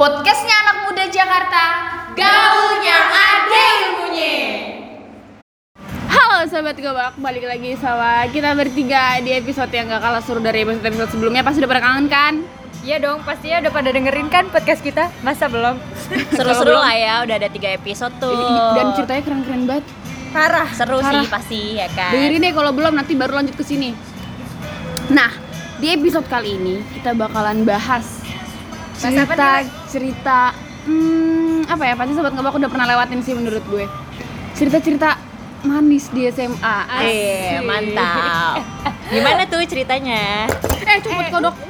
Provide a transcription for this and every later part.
Podcastnya anak muda Jakarta Gaulnya ada ilmunya Halo sahabat gobak, balik lagi sama kita bertiga di episode yang gak kalah seru dari episode-episode sebelumnya Pasti udah pada kangen kan? Iya dong, pastinya udah pada dengerin kan podcast kita? Masa belum? Seru-seru lah ya, udah ada tiga episode tuh. Dan ceritanya keren-keren banget Parah. seru Parah. sih pasti ya kan. Dengerin deh kalau belum nanti baru lanjut ke sini Nah, di episode kali ini kita bakalan bahas cerita? Cerita hmm, apa ya pasti sobat ngebak udah pernah lewatin sih menurut gue cerita-cerita manis di SMA Eh, mantap. Gimana tuh ceritanya? eh cepet kodok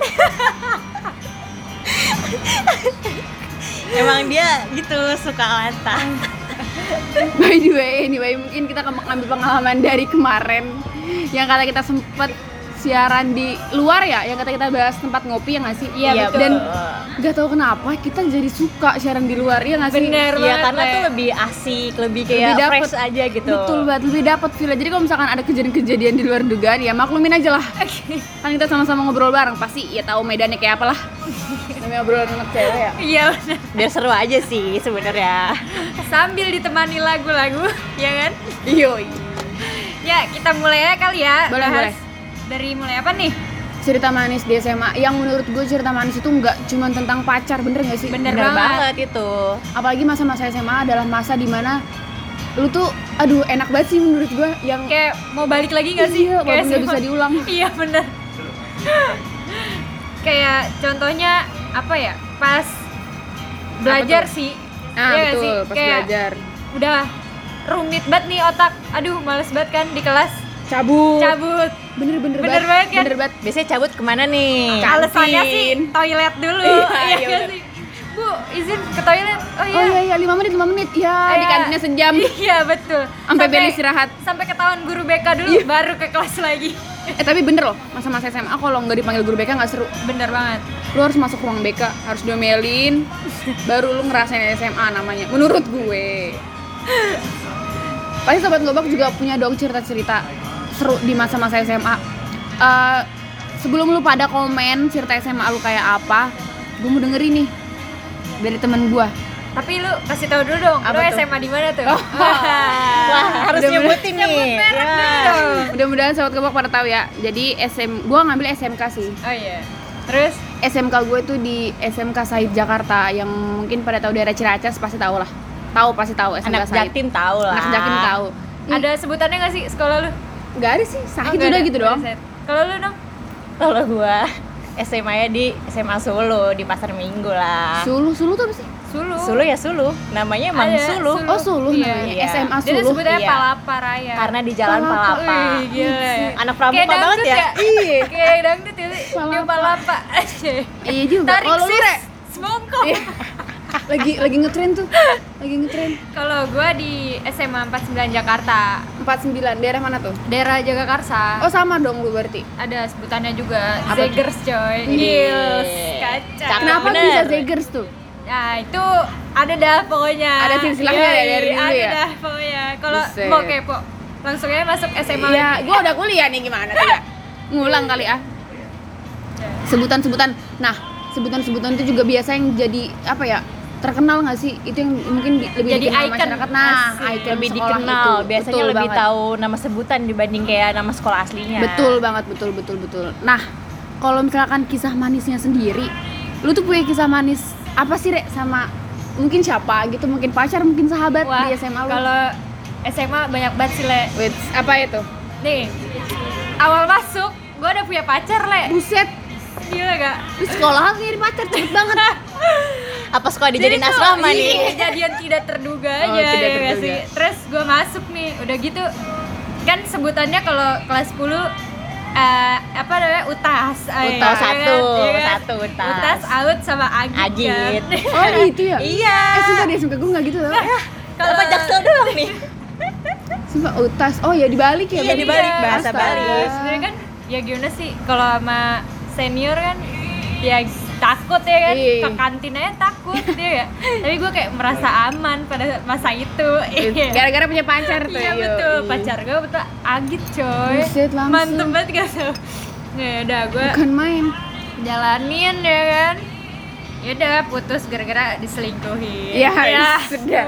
Emang dia gitu suka lantang. by the way anyway mungkin kita ke- ngambil pengalaman dari kemarin yang kata kita sempet siaran di luar ya yang kata kita bahas tempat ngopi ya nggak sih Iya, betul. dan nggak tahu kenapa kita jadi suka siaran di luar ya nggak sih Bener Iya, banget, karena tuh lebih asik, lebih kayak Lebih dapet. fresh aja gitu. betul banget lebih dapat feel jadi kalau misalkan ada kejadian-kejadian di luar dugaan ya maklumin aja lah kan kita sama-sama ngobrol bareng pasti ya tahu medannya kayak apalah namanya obrolan anak cewek ya Iya bener. Biar seru aja sih sebenarnya. Sambil ditemani lagu-lagu, ya kan? Yoi. Ya, kita mulai ya kali ya. Boleh, bahas. boleh. Dari mulai apa nih? cerita manis di SMA yang menurut gue cerita manis itu nggak cuma tentang pacar bener gak sih Bener Bener banget. banget itu. apalagi masa-masa SMA adalah masa di mana lu tuh aduh enak banget sih menurut gue yang Kayak mau balik lagi gak sih? Iya, Kayak nggak bisa diulang. Iya bener. Kayak contohnya apa ya? Pas belajar sih. ah Iya nggak betul sih? pas Kayak belajar udah rumit banget nih otak. Aduh, males banget kan di kelas. Cabut Cabut. bener-bener Bener banget kan? bener banget Biasanya cabut ke mana nih? Kantin. Alasannya sih toilet dulu. Iya, Iya iya bener. sih? Bu, izin ke toilet. Oh oh iya. iya iya lima menit lima menit ya di Iya. kantinnya sejam Iya, betul. sampai bel istirahat Sampai ketahuan guru BK dulu Iya. baru ke kelas lagi. eh tapi bener loh masa-masa SMA kalau nggak dipanggil guru BK nggak seru Bener banget. lu harus masuk ruang BK harus diomelin baru lu ngerasain SMA namanya menurut gue pasti sobat ngobak juga punya dong cerita-cerita seru di masa-masa SMA Eh, sebelum lu pada komen cerita SMA lu kayak apa gue mau dengerin nih dari temen gue Tapi lu kasih tahu dulu dong, Apa lu tuh? SMA di mana tuh? Oh. Wah, harus Udah nyebutin nih. Mudah-mudahan sobat ngobak pada tahu ya jadi SM gue ngambil SMK sih Oh iya. Terus SMK gue tuh di SMK Said Jakarta yang mungkin pada tahu daerah Ciracas pasti tahu lah tahu pasti tahu SMK Anak Said Jaktim tahu lah. anak Jakim tahu ada sebutannya gak sih sekolah lu? Nggak ada sih Sahid nggak udah ada, gitu doang. Kalau lu dong? Kalau gua SMA nya di SMA Solo di Pasar Minggu lah. Sulu Sulu tuh apa sih Sulu. Sulu ya Sulu, namanya emang Ada, Sulu. oh Sulu Iya, namanya iya. SMA Dia Sulu sebutnya Iya. Palapa Raya. Karena di Jalan Palapa. Palapa. Wih, gila. Anak Kayak pramuka banget dangdut ya. iya Kayak dangdut ya. Palapa. Dia Palapa. iya juga Tarik kalau lu sis. Semongkok. Iya. lagi lagi ngetren tuh lagi ngetren Kalau gua di SMA 49 Jakarta, 49 daerah mana tuh daerah Jagakarsa. oh sama dong lu berarti Ada sebutannya juga Apa tuh? Zegers coy. Iya. Gils, kacau. Cakep kenapa bener. bisa Zegers tuh Nah itu ada dah pokoknya. Ada silsilahnya ya dari dulu Ada ya? dah pokoknya. Kalau mau kepo, langsung aja masuk SMA. Iya, gua udah kuliah nih gimana tuh ya? Ngulang kali ah. Sebutan-sebutan. Nah, sebutan-sebutan itu juga biasa yang jadi apa ya? Terkenal nggak sih? Itu yang mungkin di- lebih Jadi dikenal icon. masyarakat. Nah, Asik. icon lebih sekolah dikenal, itu. biasanya Betul lebih banget. tahu nama sebutan dibanding kayak nama sekolah aslinya. Betul banget, betul betul betul. Nah, kalau misalkan kisah manisnya sendiri, lu tuh punya kisah manis apa sih, Rek? Sama mungkin siapa gitu, mungkin pacar, mungkin sahabat Wah, di SMA lu. kalau SMA banyak banget sih, Le. Wait, apa itu? Nih, awal masuk, gue udah punya pacar, Le. Buset, Gila gak? lu sekolah nyari pacar cepet banget. Apa sekolah dijadiin Jadi asrama iya, nih? Kejadian tidak terduga Oh, aja tidak ya terduga. sih? Terus gue masuk nih, udah gitu kan sebutannya kalau kelas 10 eh, apa namanya utas Ay, Utas ya satu, Iya satu utas. utas out sama agit, Agit. kan? Oh, gitu ya? Iya. Eh, sumpah deh, sumpah gue nggak gitu tau. Kalau Apa jaksel doang nih? Sumpah utas. Oh ya dibalik ya. Iya, berarti? dibalik, bahasa Astaga. balik. sebenarnya kan ya gimana sih kalau sama senior kan ya takut ya kan Iya. ke kantin aja takut ya ya tapi gue kayak merasa aman pada masa itu Iya. Gara-gara punya pacar tuh. Iya betul, Iya. pacar gue betul agit coy Buset. Mantep banget gak tuh Ya udah gue Bukan main. jalanin ya kan ya udah putus gara-gara diselingkuhi Ya, sudah.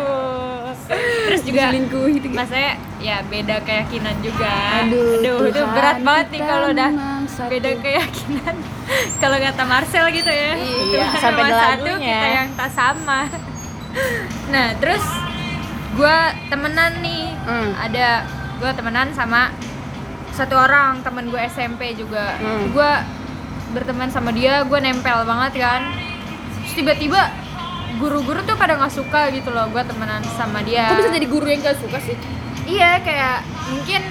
Terus juga Diselingkuhi itu. maksudnya ya beda keyakinan juga Aduh, itu Tuhan, berat banget nih kalau udah satu. beda keyakinan kalau kata Marcel gitu ya Iya, Tuhan sampai satu kita yang tak sama nah terus gue temenan nih Hmm. ada gue temenan sama satu orang temen gue SMP juga Hmm. gue berteman sama dia gue nempel banget kan terus tiba-tiba guru-guru tuh pada nggak suka gitu loh gue temenan sama dia Kok bisa jadi guru yang gak suka sih? iya kayak mungkin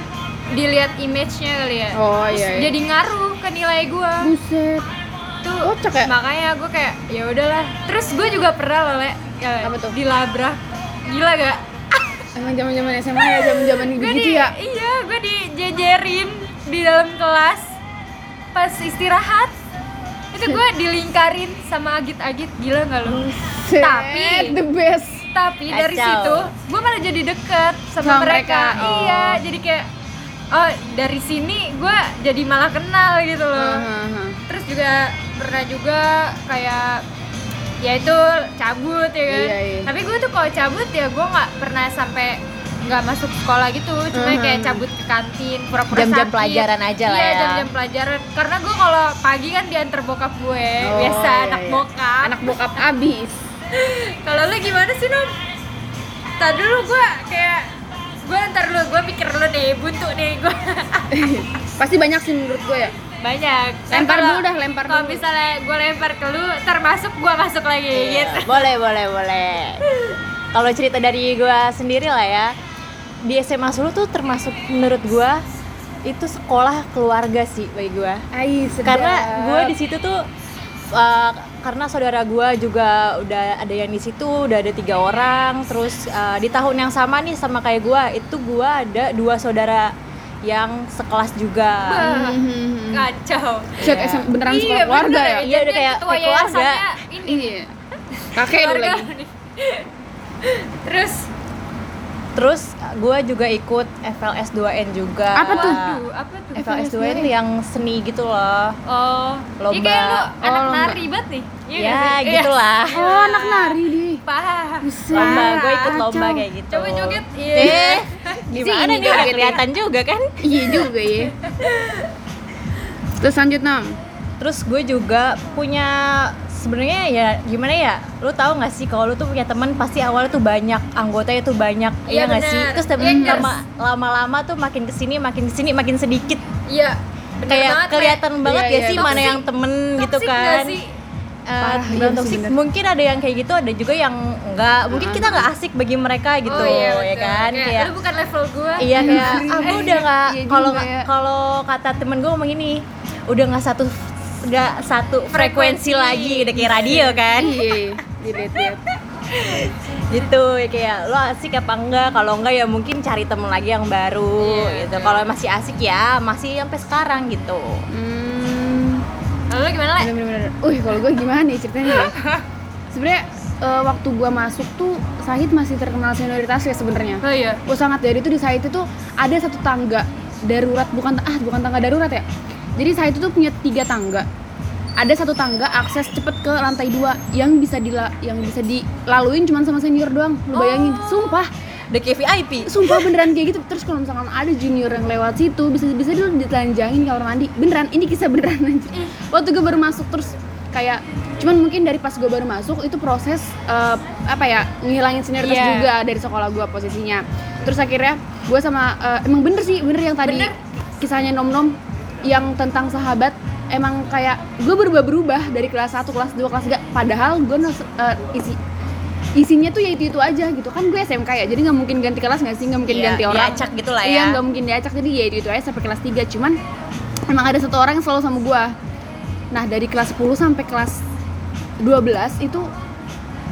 dilihat image-nya kali ya Oh, iya, iya. jadi ngaruh ke nilai gue Buset. tuh Kocak ya? makanya gue kayak ya udahlah terus gue juga pernah loh le ya, Apa tuh? dilabrak gila gak Emang zaman-zaman SMA ya, zaman-zaman gue gitu di ya. iya gue dijejerin di dalam kelas pas istirahat itu gue dilingkarin sama agit-agit gila nggak lo Buset, Tapi- the best. tapi dari Kacau. situ gue malah jadi deket sama, Sama mereka, mereka, oh. iya jadi kayak oh dari sini gue jadi malah kenal gitu loh Hahaha. terus juga pernah juga kayak ya itu cabut ya kan Iya, iya. tapi gue tuh kalau cabut ya gue nggak pernah sampai nggak masuk sekolah gitu cuma Mhm. kayak cabut ke kantin pura-pura Jam-jam sakit. pelajaran aja lah iya ya. jam-jam pelajaran karena gue kalau pagi kan diantar bokap gue Oh, biasa iya, anak iya. bokap Anak bokap abis. Kalau lu gimana sih nom? Tadi dulu gue kayak gue ntar dulu gue pikir dulu deh buntu nih gue Pasti banyak sih menurut gue ya. banyak. Lempar kalau- dulu dah, lempar Kalau dulu. misalnya gue lempar ke lu, termasuk gue masuk lagi Iya, gitu. boleh boleh boleh kalau cerita dari gua sendiri lah ya di SMA Solo tuh termasuk menurut gua itu sekolah keluarga sih bagi gua Ai, karena gue di situ tuh uh, karena saudara gue juga udah ada yang di situ udah ada tiga orang terus uh, di tahun yang sama nih sama kayak gue itu gue ada dua saudara yang sekelas juga Bah, Mhm. Kacau. Set, Iya. SM beneran Iya, sekolah keluarga bener ya? Iya, udah Jadi kayak- kayak keluarga. yayasannya Ini Iya. Kakek lu keluarga lagi. Terus terus gue juga ikut FLS 2N juga Apa tuh? Aduh, apa tuh? FLS 2N tuh yang seni gitu loh Oh, Lomba. Iya kayak lu anak Oh, lomba. nari banget nih. Iya ya sih? gitulah Oh, anak nari deh. Paham. Lomba gue ikut lomba Kacau. kayak gitu Coba joget. Iya. eh gimana nih udah joget ya. kelihatan juga kan Iya juga ya. Terus lanjut Nam. terus gue juga punya sebenarnya ya gimana ya lu tahu nggak sih kalau lu tuh punya teman pasti awalnya tuh banyak anggotanya tuh banyak Iya, iya nggak sih terus Iya, temen yes. lama lama-lama tuh makin ke sini makin ke sini makin sedikit Iya. kayak kelihatan banget Iya, ya iya. sih mana Toxic. yang temen gitu Toxic nggak kan sih? Eh, Parah, iya mungkin ada yang kayak gitu ada juga yang enggak mungkin kita nggak asik bagi mereka gitu oh, iya, ya kan kayak, kayak bukan level gua Iya kayak aku udah nggak Iya kalau ya. kalau kata temen gue ngomong gini udah nggak satu nggak satu frekuensi Frekuensi. lagi udah kayak radio kan Iya. Dilihat-lihat. gitu ya kayak lo asik apa enggak kalau enggak ya mungkin cari temen lagi yang baru Iya, gitu iya. kalau masih asik ya masih sampai sekarang gitu Hmm. Lalu lu gimana Bener-bener. Wih, kalau gue gimana nih ceritanya ya? Sebenarnya eh, waktu gue masuk tuh Sahid masih terkenal senioritasnya sebenarnya. oh iya Gue sangat dari itu di Sahid itu ada satu tangga darurat bukan ah bukan tangga darurat ya. Jadi Sahid itu punya tiga tangga. Ada satu tangga akses cepet ke lantai dua yang bisa dila yang bisa dilaluin cuma sama senior doang. Lu bayangin, sumpah. Udah kayak VIP sumpah beneran kayak gitu. Terus kalau misalkan ada junior yang lewat situ bisa bisa dulu ditelanjangin kamar mandi. Beneran ini kisah beneran aja. Waktu gue baru masuk terus kayak cuman mungkin dari pas gue baru masuk itu proses eh, apa ya ngilangin senioritas Iya. juga dari sekolah gue posisinya. Terus akhirnya gue sama eh, emang bener sih bener yang tadi Bener. kisahnya nom nom yang tentang sahabat emang kayak gue berubah berubah dari kelas 1, kelas 2, kelas 3 padahal gue isi isinya tuh ya itu itu aja gitu. Kan gue SMK ya jadi nggak mungkin ganti kelas nggak sih? Nggak mungkin Iya, ganti orang. diacak gitu lah iya ya. nggak mungkin diacak. Jadi ya itu itu aja sampai kelas 3 cuman emang ada satu orang yang selalu sama gue nah dari kelas 10 sampai kelas 12 itu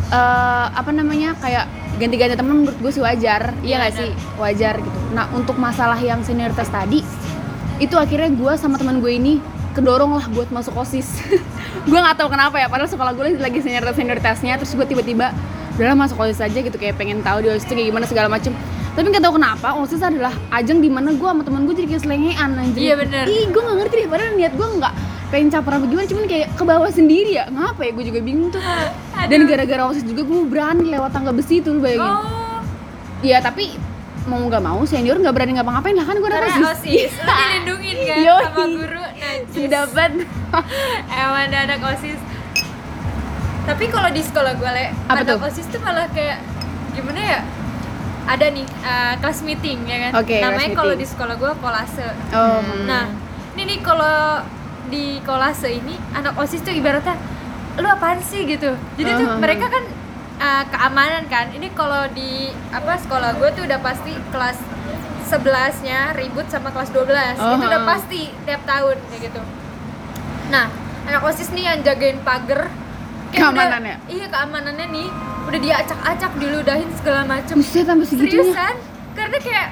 eh, apa namanya kayak ganti-ganti temen menurut gue sih wajar. Iya Iya, nggak sih? wajar gitu. Nah untuk masalah yang senioritas tadi itu akhirnya gue sama teman gue ini kedorong lah buat masuk osis. Gue nggak tahu kenapa ya padahal sekolah gue lagi senioritas senioritasnya terus gue tiba-tiba udahlah masuk osis aja gitu kayak pengen tahu di osis itu kayak gimana segala macem. Tapi nggak tahu kenapa osis adalah ajang di mana gue sama temen gue jadi kayak selengean anjir Iya, bener. ih gue nggak ngerti deh padahal niat gue nggak pengen caper apa gimana cuman kayak ke bawah sendiri ya. Ngapa ya gue juga bingung tuh. Dan gara-gara osis juga gue berani lewat tangga besi tuh lu bayangin. Oh. Ya tapi mau nggak mau senior nggak berani ngapa-ngapain lah kan gue udah karena osis lu dilindungin kan Yoi. sama guru najis dapat. Emang ada anak osis tapi kalau di sekolah gue le Apa anak tuh? osis tuh malah kayak gimana ya ada nih uh, kelas meeting ya kan? Kelas namanya kalau di sekolah gue kolase. Oh nah ini nih kalau di kolase ini anak osis tuh ibaratnya lu apaan sih? gitu. Jadi tuh Uh-huh. mereka kan uh, keamanan kan? Ini kalau di apa sekolah gue tuh udah pasti kelas 11 nya ribut sama kelas 12 itu udah pasti tiap tahun kayak gitu. Nah anak osis nih yang jagain pagar. Kayak udah- Keamanannya? iya keamanannya nih. Udah diacak-acak diludahin segala macem. Buset sampai segitunya? Seriusan karena kayak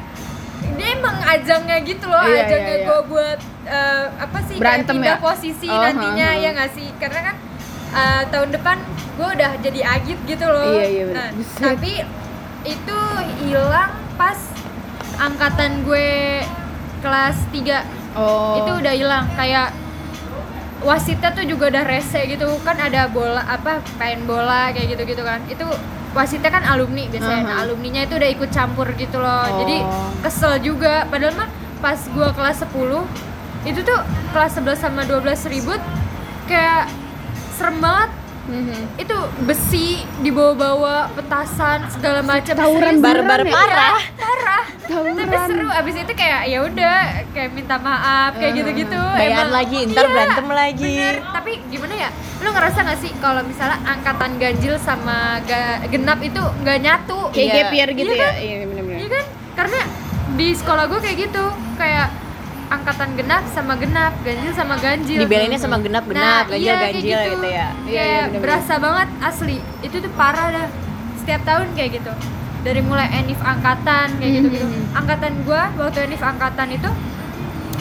dia emang ajangnya gitu loh Iya, ajangnya iya, iya. gue buat eh, apa sih Berantem kayak pindah ya? posisi Oh, nantinya ha, ha. ya nggak sih? Karena kan eh, tahun depan gue udah jadi agit gitu loh Iya, iya, bener. nah, Buset. tapi itu hilang pas angkatan gue kelas 3 oh itu udah hilang kayak wasitnya tuh juga udah rese gitu kan ada bola apa main bola kayak gitu gitu kan itu wasitnya kan alumni biasanya nah, Aha. alumninya itu udah ikut campur gitu loh jadi Oh. kesel juga padahal mah pas gua kelas 10 itu tuh kelas 11 sama 12 ribut kayak serem banget. Mhm. itu besi dibawa-bawa petasan segala macam. Tawuran barbar ya? parah. Parah. Tawuran. tapi seru. Abis itu kayak ya udah kayak minta maaf kayak Eh, gitu-gitu. Bayan Emang- lagi ntar Iya, berantem lagi. Bener tapi gimana ya lu ngerasa gak sih kalau misalnya angkatan ganjil sama ga- genap itu nggak nyatu? Kayak Iya. gap year gitu Iya ya? kan? iya bener-bener. Iya kan? Karena di sekolah gue kayak gitu. Kayak angkatan genap sama genap ganjil sama ganjil. Dibelinnya sama genap-genap Nah, ganjil iya, ganjil gitu. ya. Iya, iya, bener-bener. berasa banget asli. Itu tuh parah dah. Setiap tahun kayak gitu. Dari mulai enif angkatan kayak gitu gitu Mhm. angkatan gua waktu enif angkatan itu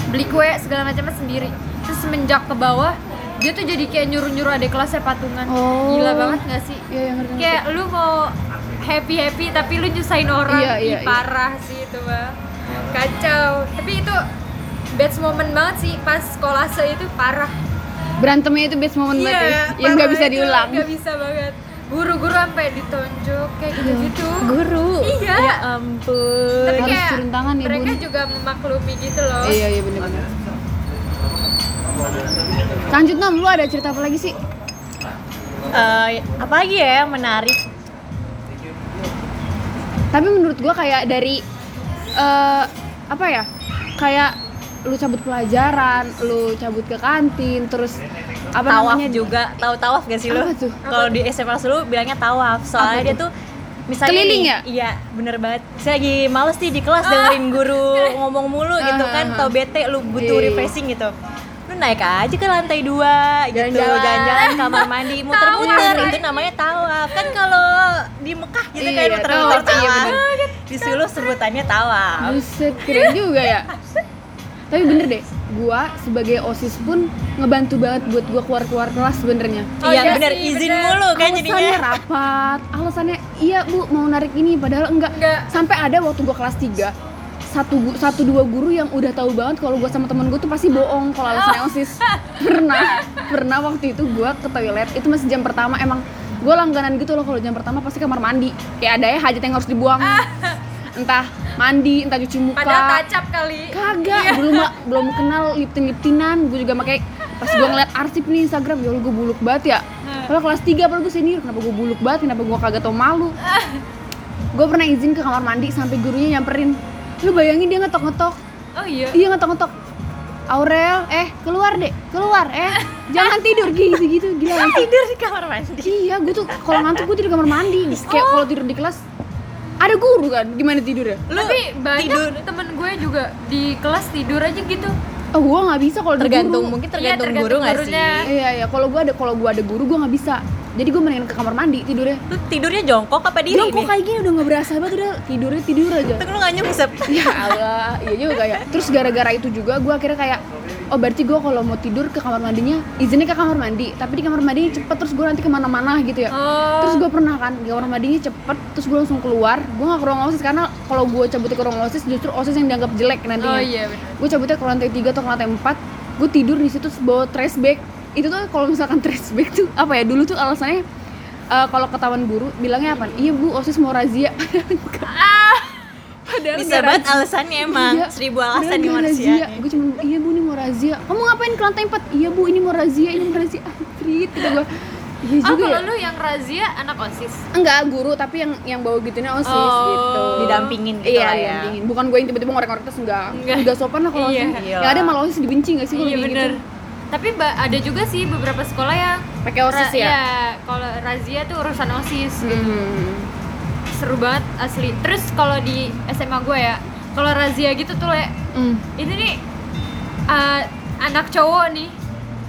beli kue segala macamnya sendiri. Terus semenjak ke bawah dia tuh jadi kayak nyuruh nyuruh adik kelasnya patungan. Oh. gila banget gak sih? Iya yang ngerti kayak lu mau happy happy tapi lu nyusahin orang. Iya, iya, Ih, parah sih itu mah kacau. Tapi itu best moment banget sih pas kolase itu parah. Berantemnya itu best moment banget ya. Yang parah nggak bisa diulang. nggak bisa banget. Guru-guru sampai ditonjok kayak Iya. gitu-gitu. guru? Iya. ya ampun. Tapi Harus kayak turun tangan ya, mereka Bun. juga memaklumi gitu loh. Iya iya bener-bener. Lanjut nom lu ada cerita apa lagi sih? Eh, apa lagi ya yang menarik? Tapi menurut gua kayak dari eh apa ya? Kayak lu cabut pelajaran lu cabut ke kantin terus apa tawaf namanya? juga. Tahu tawaf gak sih lu? Kalau di SMA lu bilangnya tawaf. Soalnya dia tuh? misalnya Keliling nih, ya? iya bener banget. Saya lagi males nih di kelas dengerin guru ngomong mulu gitu Ah, kan ah, tau ah. bete lu butuh Iya, iya. refreshing gitu. Lu naik aja ke lantai dua gitu Jalan-jalan. kamar mandi muter-muter. Itu namanya tawaf. Kan kalau di Mekah gitu kan Iya, muter-muter tawaf, iya, di Sulu sebutannya tawaf. Buset, keren juga ya. Tapi bener deh, gua sebagai OSIS pun ngebantu banget buat gua keluar-keluar kelas sebenarnya. Oh, iya iya bener sih, izin bener. mulu kan alasannya jadinya rapat, alasannya iya bu mau narik ini padahal enggak. Enggak. Sampai ada waktu gua kelas 3 satu satu dua guru yang udah tahu banget kalau gua sama temen gua tuh pasti bohong kalau alasannya osis pernah pernah waktu itu gua ke toilet itu masih jam pertama emang gua langganan gitu loh kalau jam pertama pasti kamar mandi kayak ada ya hajat yang harus dibuang entah mandi entah cuci muka. Padahal tacap kali. Kagak Iya. belum belum kenal liptin liptinan gue juga pakai pas gue ngeliat arsip nih Instagram ya gue buluk banget ya. Kalau kelas 3 padahal gue senior kenapa gue buluk banget? Kenapa gue kagak tau malu? Gue pernah izin ke kamar mandi sampai gurunya nyamperin. Lu bayangin dia ngetok ngetok oh iya. Iya ngetok ngetok Aurel eh keluar deh keluar eh. Jangan tidur gitu gitu gila tidur di kamar mandi. Iya gue tuh kalau ngantuk gue tidur di kamar mandi. Kayak kalau tidur di kelas ada guru kan gimana tidur ya lu tapi banyak tidur temen gue juga di kelas tidur aja gitu oh gue nggak bisa kalau tergantung guru. mungkin Iya, tergantung, tergantung guru nggak sih. Iya iya, kalau gua ada kalau gua ada guru gua nggak bisa. Jadi gua mendingan ke kamar mandi tidurnya. lu tidurnya jongkok apa diri Jongkok nih kayak gini udah nggak berasa banget udah tidurnya tidur aja. Untung lu nggak nyungsep ya Allah, iya juga ya. Terus gara-gara itu juga gua akhirnya kayak oh berarti gue kalau mau tidur ke kamar mandinya izinnya ke kamar mandi. Tapi di kamar mandinya cepet terus gue nanti ke mana-mana gitu ya. Oh. terus gue pernah kan di kamar mandinya cepet terus gue langsung keluar. Gue gak ke ruang osis karena kalau gue cabutnya ke ruang osis justru osis yang dianggap jelek nantinya. Oh iya gue cabutnya ke lantai 3 atau ke lantai 4 gue tidur di situ bawa trash bag. Itu tuh kalau misalkan trash bag tuh apa ya dulu tuh alasannya eh, kalau ketahuan guru bilangnya apa? Iya bu osis mau razia padahal bisa banget alasannya emang Iya, seribu alasan di manusia razia. gue cuma iya bu ini mau razia kamu ngapain ke lantai 4 iya bu ini mau razia ini mau razia Afrit gitu gue iya Oh juga kalau ya lu yang razia anak osis. enggak guru tapi yang yang bawa gitunya osis Oh. gitu Didampingin gitu iya lah ya. didampingin bukan gue yang tiba-tiba ngorek-ngorek terus enggak Enggak. enggak sopan lah kalau Iya. osis Iya. yang ada malah osis dibenci gak sih kalau Iya bener. gitu Tapi ba- ada juga sih beberapa sekolah yang pakai osis ra- ya Iya, kalau razia tuh urusan osis. Hmm. Seru banget asli. Terus kalau di SMA gue ya, kalau razia gitu tuh le, Hmm. ini nih uh, anak cowok nih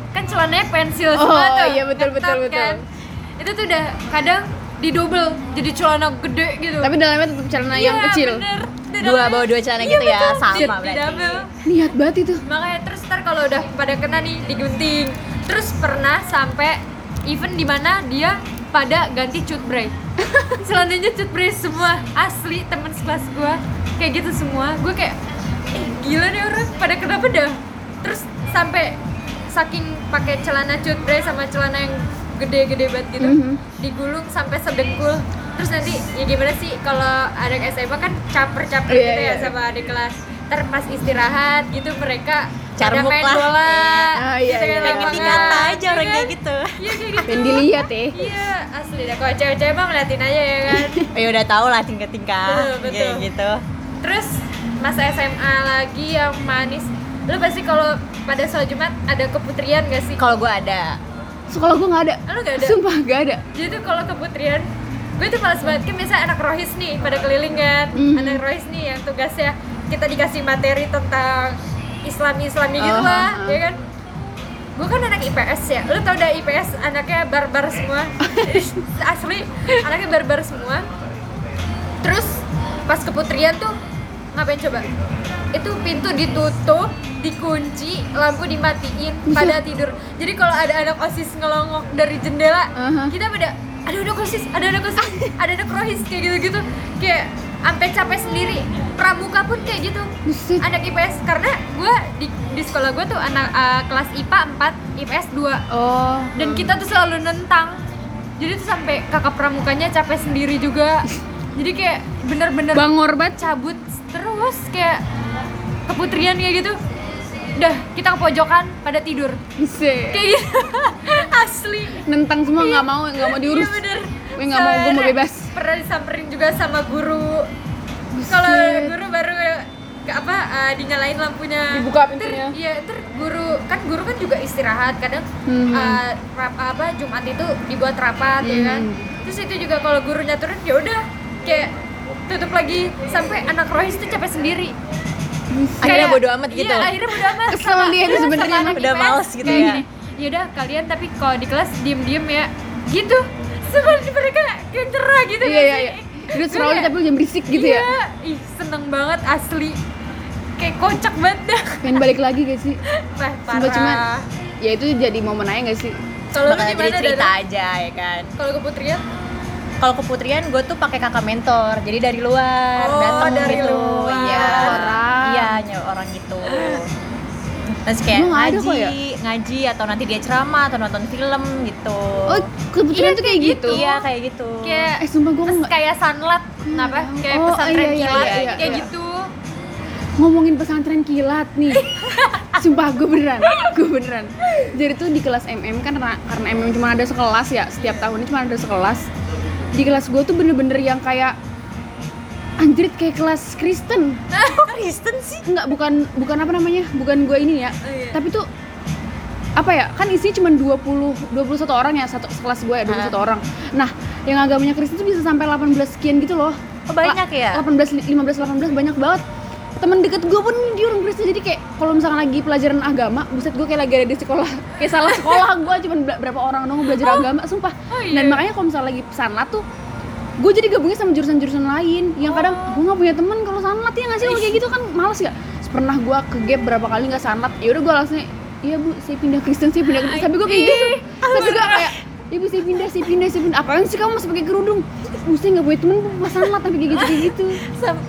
kan celananya pensil Oh, semua tuh iya, betul, betul, betul. kan. itu tuh udah kadang didouble jadi celana gede gitu tapi dalamnya tetap celana yang Iya, kecil bener. Di dua bawa dua celana Iya, gitu ya betul. sama Di- berarti di double. niat banget itu makanya terus ntar kalau udah pada kena nih digunting terus pernah sampai event di mana dia pada ganti cutbray selanjutnya cutbray semua. Asli temen sekelas gue kayak gitu semua. Gue kayak eh, gila nih orang. Pada kenapa dah? Terus sampai saking pakai celana cutbray sama celana yang gede-gede banget gitu Mhm. digulung sampai sedengkul terus nanti ya gimana sih kalau anak SMA kan caper-caper Iya, gitu ya iya. sama adik kelas. Ntar pas istirahat gitu mereka Carmuk main lah. bola. Iya, gitu kan, iya. pengen dikata aja iya orang kan? kayak gitu. Iya kayak gitu. Pengen dilihat ya. Iya asli dah kalau cewek-cewek mah ngeliatin aja ya kan? Oh, ya udah tau lah tingkat-tingkat. Betul, gitu. Terus masa SMA lagi yang manis. Lu pasti kalau pada sholat Jumat ada keputrian gak sih? kalau gue ada. Sekolah gue nggak ada. Ah, lu nggak ada? sumpah nggak ada. Jadi tuh kalau keputrian gue tuh males banget. Kan biasanya anak rohis nih pada keliling kan. Mhm. anak rohis nih yang tugasnya kita dikasih materi tentang islami islami gitu lah oh, oh. ya kan? Gue kan anak IPS ya. Lu tau dah IPS anaknya barbar semua. Asli anaknya barbar semua. Terus pas keputrian tuh ngapain coba? Itu pintu ditutup dikunci lampu dimatiin pada tidur. Jadi kalau ada anak osis ngelongok dari jendela Aha. kita pada ada anak osis ada anak osis ada anak rohis kayak gitu gitu kayak sampai capek sendiri. Pramuka pun kayak gitu. Anak IPS karena gue di, di sekolah gue tuh anak uh, kelas IPA 4 IPS 2 oh. Dan kita tuh selalu nentang. Jadi tuh sampai kakak pramukanya capek sendiri juga. Jadi kayak bener-bener bangor banget. cabut terus kayak keputrian kayak gitu. Udah kita ke pojokan pada tidur. Buset. kayak gitu. Asli. Nentang semua nggak mau nggak mau diurus. Iya bener. Gue nggak mau gue mau bebas pernah disamperin juga sama guru. Kalau guru baru ke apa uh, dinyalain lampunya. Dibuka pintunya. iya ter guru kan guru kan juga istirahat kadang Hmm. uh, rap- apa Jumat itu dibuat rapat ya kan? Hmm. terus itu juga kalau gurunya turun ya udah kayak tutup lagi sampai anak rohis itu capek sendiri. Akhirnya Kayak- bodo amat gitu. iya akhirnya bodo amat Kesel dia itu iya, sebenarnya. sama Udah males gitu kayak ya. yaudah kalian tapi kalau di kelas diem diem ya. Gitu sebenarnya mereka kayak cerah gitu iya iya sih? iya seru Gue tapi lu jangan berisik gitu ya? Iya, ih seneng banget asli. Kayak kocak banget dah. Pengen balik lagi gak sih? Cuman parah. ya itu jadi momen aja gak sih? Kalau lu bakal jadi gimana cerita Dada? aja ya kan? Kalau keputrian kalau keputrian gue tuh pakai kakak mentor. Jadi dari luar Oh, datang dari gitu. luar. iya Orang. iya orang gitu terus kayak Emang ngaji ya? ngaji atau nanti dia ceramah atau nonton film gitu. Oh kebetulan tuh kayak gitu. iya kayak gitu. Kayak eh sumpah gue terus nggak kayak sunlight apa kayak Oh, pesantren iya, iya, kilat iya, iya, kayak iya. gitu. Ngomongin pesantren kilat nih. Sumpah gue beneran gue beneran. Jadi tuh di kelas MM kan karena, karena MM cuma ada sekelas ya setiap tahunnya cuma ada sekelas. Di kelas gue tuh bener-bener yang kayak anjrit kayak kelas Kristen. Kristen sih? Enggak, bukan bukan apa namanya? Bukan gue ini ya. Oh, iya. tapi tuh apa ya? Kan isinya cuma 20 21 orang ya satu sekelas gue ya 21 orang. Nah yang agamanya Kristen tuh bisa sampai 18 sekian gitu loh. Oh, banyak ya? 18 15 18 banyak banget. Temen deket gue pun dia orang Kristen jadi kayak kalau misalkan lagi pelajaran agama buset gue kayak lagi ada di sekolah. Kayak salah sekolah gue cuma ber- berapa orang dong belajar agama sumpah. Oh, iya. dan makanya kalau misalnya lagi sanlat tuh gue jadi gabungnya sama jurusan-jurusan lain yang kadang gue nggak punya temen. Kalau sanlat ya nggak sih? Kayak gitu kan males ya pernah gue ke gap berapa kali nggak sanlat ya udah gue langsung iya bu saya pindah Kristen saya pindah Kristen. Tapi gue kayak gitu. Tapi gue kayak ibu saya pindah saya pindah saya pindah. Apaan sih kamu masih pakai kerudung? Bu saya nggak punya temen pas sanlat tapi kayak gitu. Kayak gitu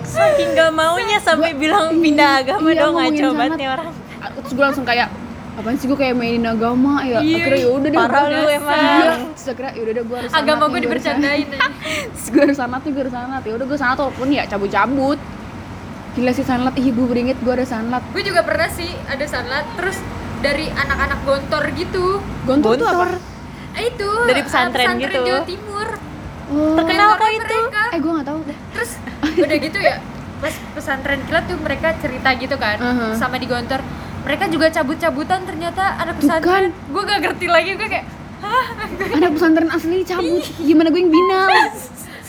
saking gak maunya sampai bilang pindah agama Iya, dong ngaco banget orang. Terus gue langsung kayak apaan sih gue kayak mainin agama ya Iya, akhirnya ya udah deh parah gua- lu emang. iya terus akhirnya ya udah deh gue harus agama gue dibercandain terus gue harus sanlat nih gue harus sanlat ya udah gue sanlat walaupun ya cabut-cabut gila sih sanlat ih gue beringet gue ada sanlat gue juga pernah sih ada sanlat terus dari anak-anak gontor gitu gontor, tuh apa Gontor. Eh, itu Dari eh, pesantren gitu. Jawa Timur oh. Terkenal kok itu. mereka. eh gue nggak tahu deh terus udah gitu ya pas pesantren kilat tuh mereka cerita gitu kan Uh-huh. sama di gontor mereka juga cabut-cabutan ternyata anak kan. pesantren. Gue gak ngerti lagi gue kayak hah? Anak pesantren asli cabut. Gimana gue yang binal?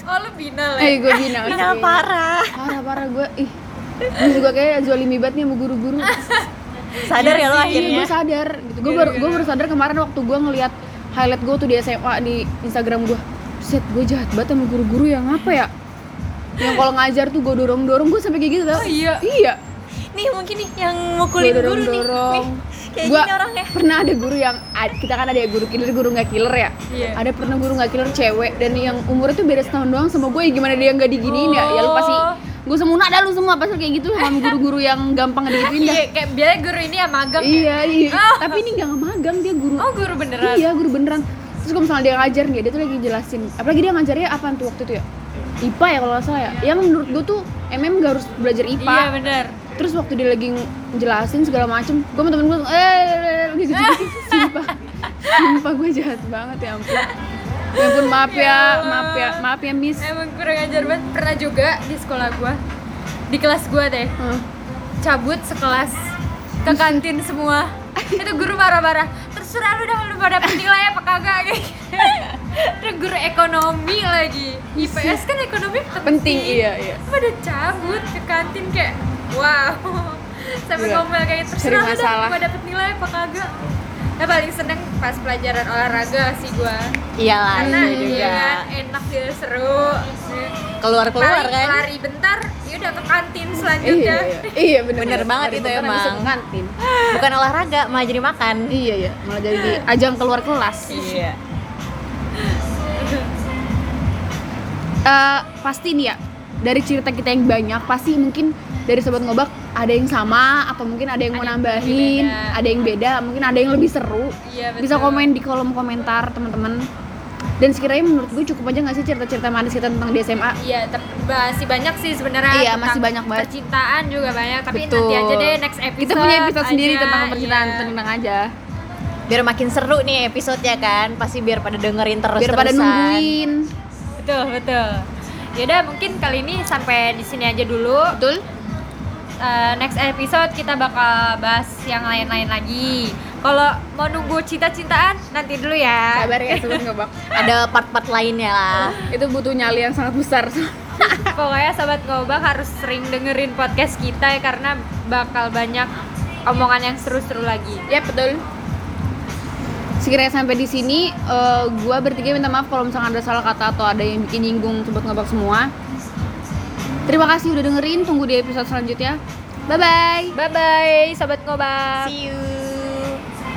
Oh lu binal ya? Eh gue binal Final asli. parah. Parah parah gue ih gue juga kayak zolimi banget nih sama guru-guru. Sadar ya lo iya akhirnya? gue sadar gitu. Gue baru gue baru sadar kemarin waktu gue ngeliat highlight gue tuh di SMA di Instagram gue set gue jahat banget sama guru-guru yang apa ya? Yang kalau ngajar tuh gue dorong dorong gue sampai kayak gitu tau. Oh, iya. iya nih mungkin nih yang mukulin guru dorong nih. Nih, kayak Gua gini orangnya. pernah ada guru yang kita kan ada ya guru killer guru nggak killer ya? Iya. ada pernah guru nggak killer cewek dan yang umurnya tuh beda setahun doang sama gue ya gimana dia nggak diginiin ya? Ya lu pasti Oh. gue semua ada lu semua pasti kayak gitu sama guru-guru yang gampang digituin dah iya kayak biasa guru ini ya magang ya? iya iya. Oh. tapi ini nggak magang dia guru. Oh guru beneran? Iya guru beneran. Terus kalau misalnya dia ngajar nih dia tuh lagi jelasin. Apalagi dia ngajarnya apa tuh waktu itu ya? IPA ya kalau nggak salah ya? Yang menurut gue tuh MM gak harus belajar IPA. Iya bener terus waktu dia lagi jelasin segala macem gue sama temen gue langsung, eh gitu gitu. Sumpah. Sumpah gue jahat banget ya ampun. Ya ampun maaf ya, Ya maaf ya maaf ya miss. Emang kurang ajar banget. Pernah juga di sekolah gue di kelas gue deh cabut sekelas ke kantin semua. Itu guru marah-marah terserah lu dah lu pada dapet nilai apa kagak? Kayak terus guru ekonomi lagi. IPS kan ekonomi penting, penting iya iya. Pada cabut ke kantin kayak wow. Sampai Iya. ngomel kayak Cari terserah lu dah masalah. lu pada dapet nilai apa kagak. Nah paling seneng pas pelajaran olahraga sih gua. Iyalah karena juga iya kan, enak ya seru. Keluar keluar Paling kan? lari bentar ya udah ke kantin iya selanjutnya. Iya iya. Bener, Bener banget itu emang. ke kantin. Bukan olahraga malah jadi makan. Iya iya. Malah jadi ajang keluar kelas. Iya. Eh, pasti nih ya dari cerita kita yang banyak pasti mungkin dari sobat ngobak ada yang sama atau mungkin ada yang mau Ada yang nambahin beda. ada yang beda mungkin ada yang lebih seru Iya, bisa komen di kolom komentar teman-teman dan sekiranya menurut gue cukup aja nggak sih cerita-cerita manis kita tentang di SMA Iya, tapi masih banyak sih sebenarnya. Iya, masih banyak banget. Percintaan juga banyak, tapi Betul. nanti aja deh next episode. kita punya episode sendiri aja, tentang percintaan iya. tenang aja biar makin seru nih episodenya kan pasti biar pada dengerin terus biar pada nungguin Betul, betul. Yaudah, mungkin kali ini sampai di sini aja dulu. betul Eh, next episode kita bakal bahas yang lain-lain lagi. Kalau mau nunggu cinta-cintaan nanti dulu ya. sabar ya sobat ngobak ada part-part lainnya lah itu butuh nyali yang sangat besar Pokoknya sobat ngobak harus sering dengerin podcast kita ya karena bakal banyak omongan yang seru-seru lagi. ya betul sekiranya sampai di sini eh, gua bertiga minta maaf kalau misalnya ada salah kata atau ada yang bikin nyinggung sobat ngobak semua. Terima kasih udah dengerin tunggu di episode selanjutnya. Bye bye Bye bye sobat ngobak. see you